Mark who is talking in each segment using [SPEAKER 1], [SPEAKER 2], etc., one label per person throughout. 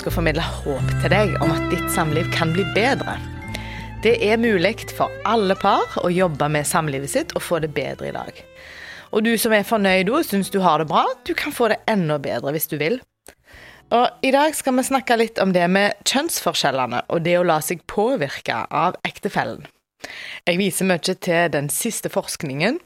[SPEAKER 1] ønsker å formidle håp til deg om at ditt samliv kan bli bedre. Det er mulig for alle par å jobbe med samlivet sitt og få det bedre i dag. Og du som er fornøyd og syns du har det bra, du kan få det enda bedre hvis du vil. Og I dag skal vi snakke litt om det med kjønnsforskjellene og det å la seg påvirke av ektefellen. Jeg viser mye til den siste forskningen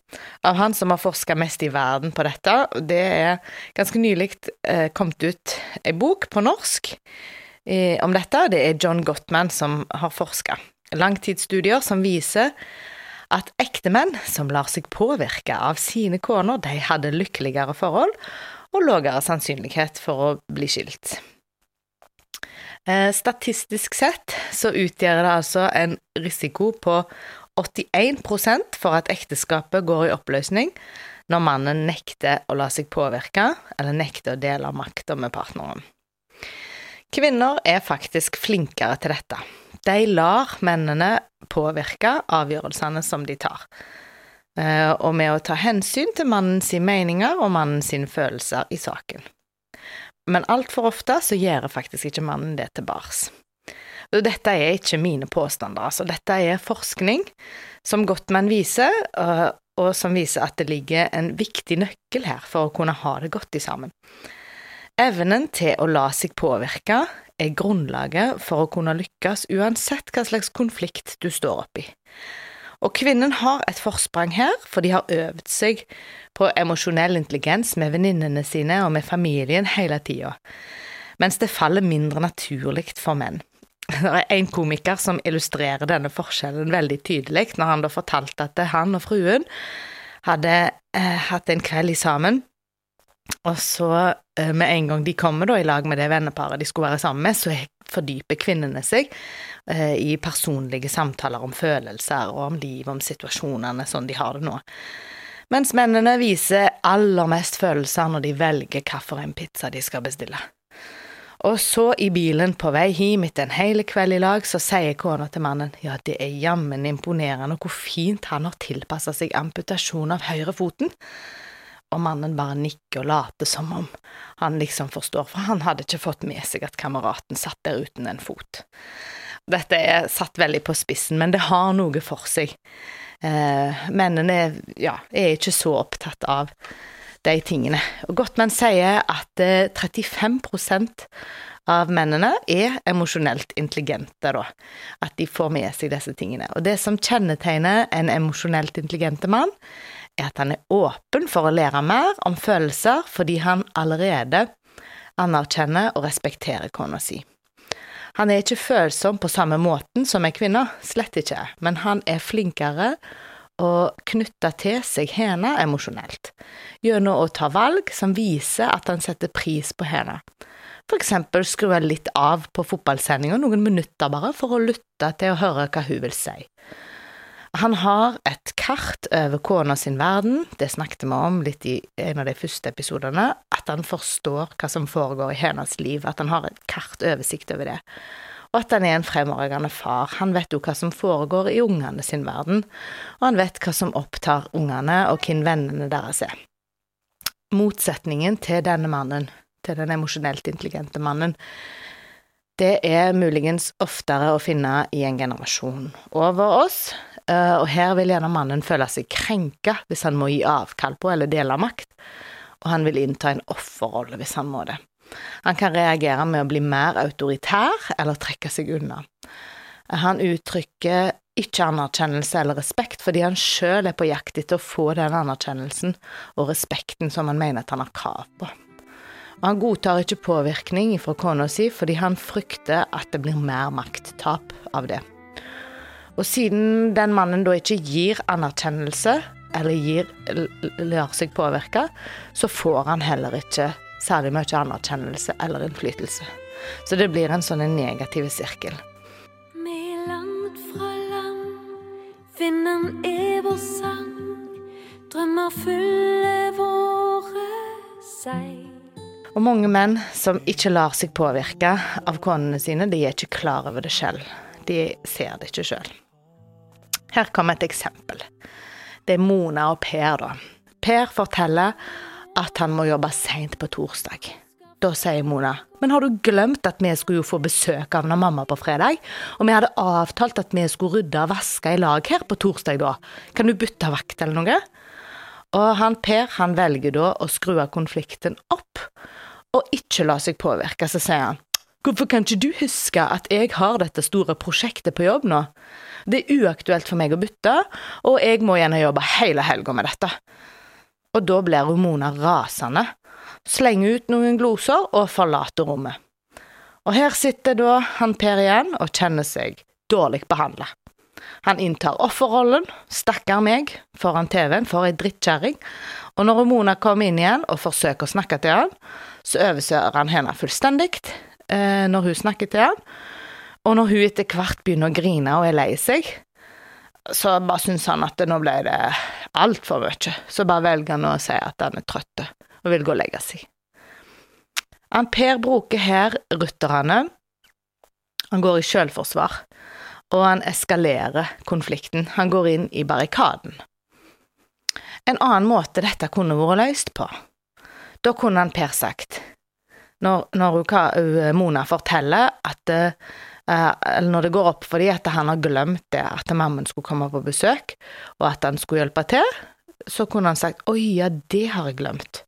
[SPEAKER 1] av han som har forska mest i verden på dette. Det er ganske nylig eh, kommet ut ei bok på norsk eh, om dette. Det er John Gottman som har forska. Langtidsstudier som viser at ektemenn som lar seg påvirke av sine koner, de hadde lykkeligere forhold og lavere sannsynlighet for å bli skilt. Eh, statistisk sett så utgjør det altså en risiko på 81% for at ekteskapet går i oppløsning når mannen nekter å la seg påvirke, eller nekter å dele makta med partneren. Kvinner er faktisk flinkere til dette. De lar mennene påvirke avgjørelsene som de tar, eh, og med å ta hensyn til mannens meninger og mannens følelser i saken men altfor ofte så gjør faktisk ikke mannen det til bars. Dette er ikke mine påstander, altså. Dette er forskning som Gottmann viser, og som viser at det ligger en viktig nøkkel her for å kunne ha det godt i sammen. Evnen til å la seg påvirke er grunnlaget for å kunne lykkes uansett hva slags konflikt du står oppi. Og kvinnen har et forsprang her, for de har øvd seg på emosjonell intelligens med venninnene sine og med familien hele tida, mens det faller mindre naturlig for menn. Det er en komiker som illustrerer denne forskjellen veldig tydelig, når han da fortalte at han og fruen hadde eh, hatt en kveld i sammen, og så eh, med en gang de kommer da i lag med det venneparet de skulle være sammen med, så fordyper kvinnene seg eh, i personlige samtaler om følelser og om liv, om situasjonene sånn de har det nå. Mens mennene viser aller mest følelser når de velger hvilken pizza de skal bestille. Og så, i bilen på vei hjem etter en hel kveld i lag, så sier kona til mannen ja, det er jammen imponerende hvor fint han har tilpassa seg amputasjon av høyrefoten. Og mannen bare nikker og later som om han liksom forstår, for han hadde ikke fått med seg at kameraten satt der uten en fot. Dette er satt veldig på spissen, men det har noe for seg. Eh, mennene ja, er ikke så opptatt av de tingene. Og Gottmann sier at eh, 35% av mennene er emosjonelt intelligente, da. At de får med seg disse tingene. Og det som kjennetegner en emosjonelt intelligente mann, er at han er åpen for å lære mer om følelser fordi han allerede anerkjenner og respekterer kona si. Han er ikke følsom på samme måten som ei kvinne, slett ikke, men han er flinkere å knytte til seg henne emosjonelt, gjennom å ta valg som viser at han setter pris på henne. For eksempel skru litt av på fotballsendinga noen minutter bare for å lytte til å høre hva hun vil si. Han har et kart over kona sin verden, det snakket vi om litt i en av de første episodene, at han forstår hva som foregår i hennes liv, at han har et kart oversikt over det. Og at han er en fremragende far. Han vet jo hva som foregår i ungene sin verden, og han vet hva som opptar ungene, og hvem vennene deres er. Motsetningen til denne mannen, til den emosjonelt intelligente mannen, det er muligens oftere å finne i en generasjon over oss, og her vil gjerne mannen føle seg krenka hvis han må gi avkall på eller dele makt, og han vil innta en offerrolle hvis han må det. Han kan reagere med å bli mer autoritær eller trekke seg unna. Han uttrykker ikke anerkjennelse eller respekt fordi han sjøl er på jakt etter å få den anerkjennelsen og respekten som han mener at han har krav på. Og han godtar ikke påvirkning fra kona si fordi han frykter at det blir mer makttap av det. Og siden den mannen da ikke gir anerkjennelse, eller gir, lar seg påvirke, så får han heller ikke særlig mye anerkjennelse eller innflytelse. Så det blir en sånn negativ sirkel. Med langt fra land, vinden er vår sang, drømmer fylle våre seil. Og mange menn som ikke lar seg påvirke av konene sine, de er ikke klar over det selv. De ser det ikke sjøl. Her kommer et eksempel. Det er Mona og Per, da. Per forteller at han må jobbe seint på torsdag. Da sier Mona, men har du glemt at vi skulle jo få besøk av mamma på fredag? Og vi hadde avtalt at vi skulle rydde og vaske i lag her på torsdag da. Kan du bytte vakt eller noe? Og han Per han velger da å skru av konflikten opp, og ikke la seg påvirke. Så sier han, hvorfor kan ikke du huske at jeg har dette store prosjektet på jobb nå? Det er uaktuelt for meg å bytte, og jeg må gjerne jobbe hele helga med dette. Og da blir Mona rasende slenger ut noen gloser og forlater rommet. Og her sitter da han Per igjen og kjenner seg dårlig behandla. Han inntar offerrollen, stakkar meg, foran TV-en for ei drittkjerring, og når Mona kommer inn igjen og forsøker å snakke til han, så overser han henne fullstendig eh, når hun snakker til han, og når hun etter hvert begynner å grine og er lei seg, så bare syns han at nå ble det altfor mye, så bare velger han å si at han er trøtt og vil gå og legge seg. Han Per bruker her rutterne. Han går i selvforsvar, og han eskalerer konflikten. Han går inn i barrikaden. En annen måte dette kunne vært løst på, da kunne han Per sagt, når, når Mona forteller at uh, eller når det går opp for dem at han har glemt det, at mammaen skulle komme på besøk, og at han skulle hjelpe til, så kunne han sagt oi, ja, det har jeg glemt.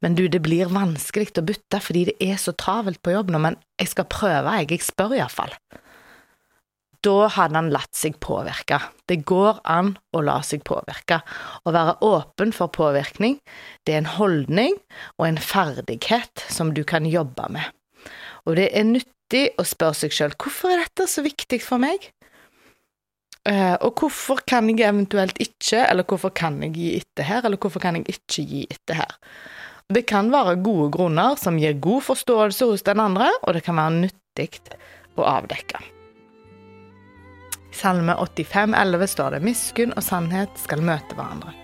[SPEAKER 1] Men du, det blir vanskelig å bytte fordi det er så travelt på jobb nå, men jeg skal prøve, jeg. Jeg spør iallfall. Da hadde han latt seg påvirke. Det går an å la seg påvirke. Å være åpen for påvirkning, det er en holdning og en ferdighet som du kan jobbe med. Og det er nyttig å spørre seg sjøl hvorfor er dette så viktig for meg? Uh, og hvorfor kan jeg eventuelt ikke, eller hvorfor kan jeg gi etter her, eller hvorfor kan jeg ikke gi etter her? Det kan være gode grunner som gir god forståelse hos den andre, og det kan være nyttig å avdekke. Salme 85,11 står det 'Miskunn og sannhet skal møte hverandre'.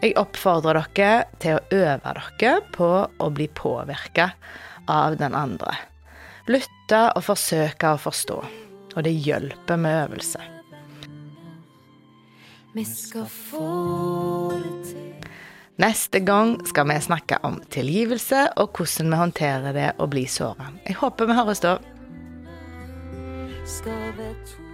[SPEAKER 1] Jeg oppfordrer dere til å øve dere på å bli påvirka av den andre. Lytte og forsøke å forstå, og det hjelper med øvelse. Vi skal få det til. Neste gang skal vi snakke om tilgivelse og hvordan vi håndterer det å bli såra. Jeg håper vi høres da. Skal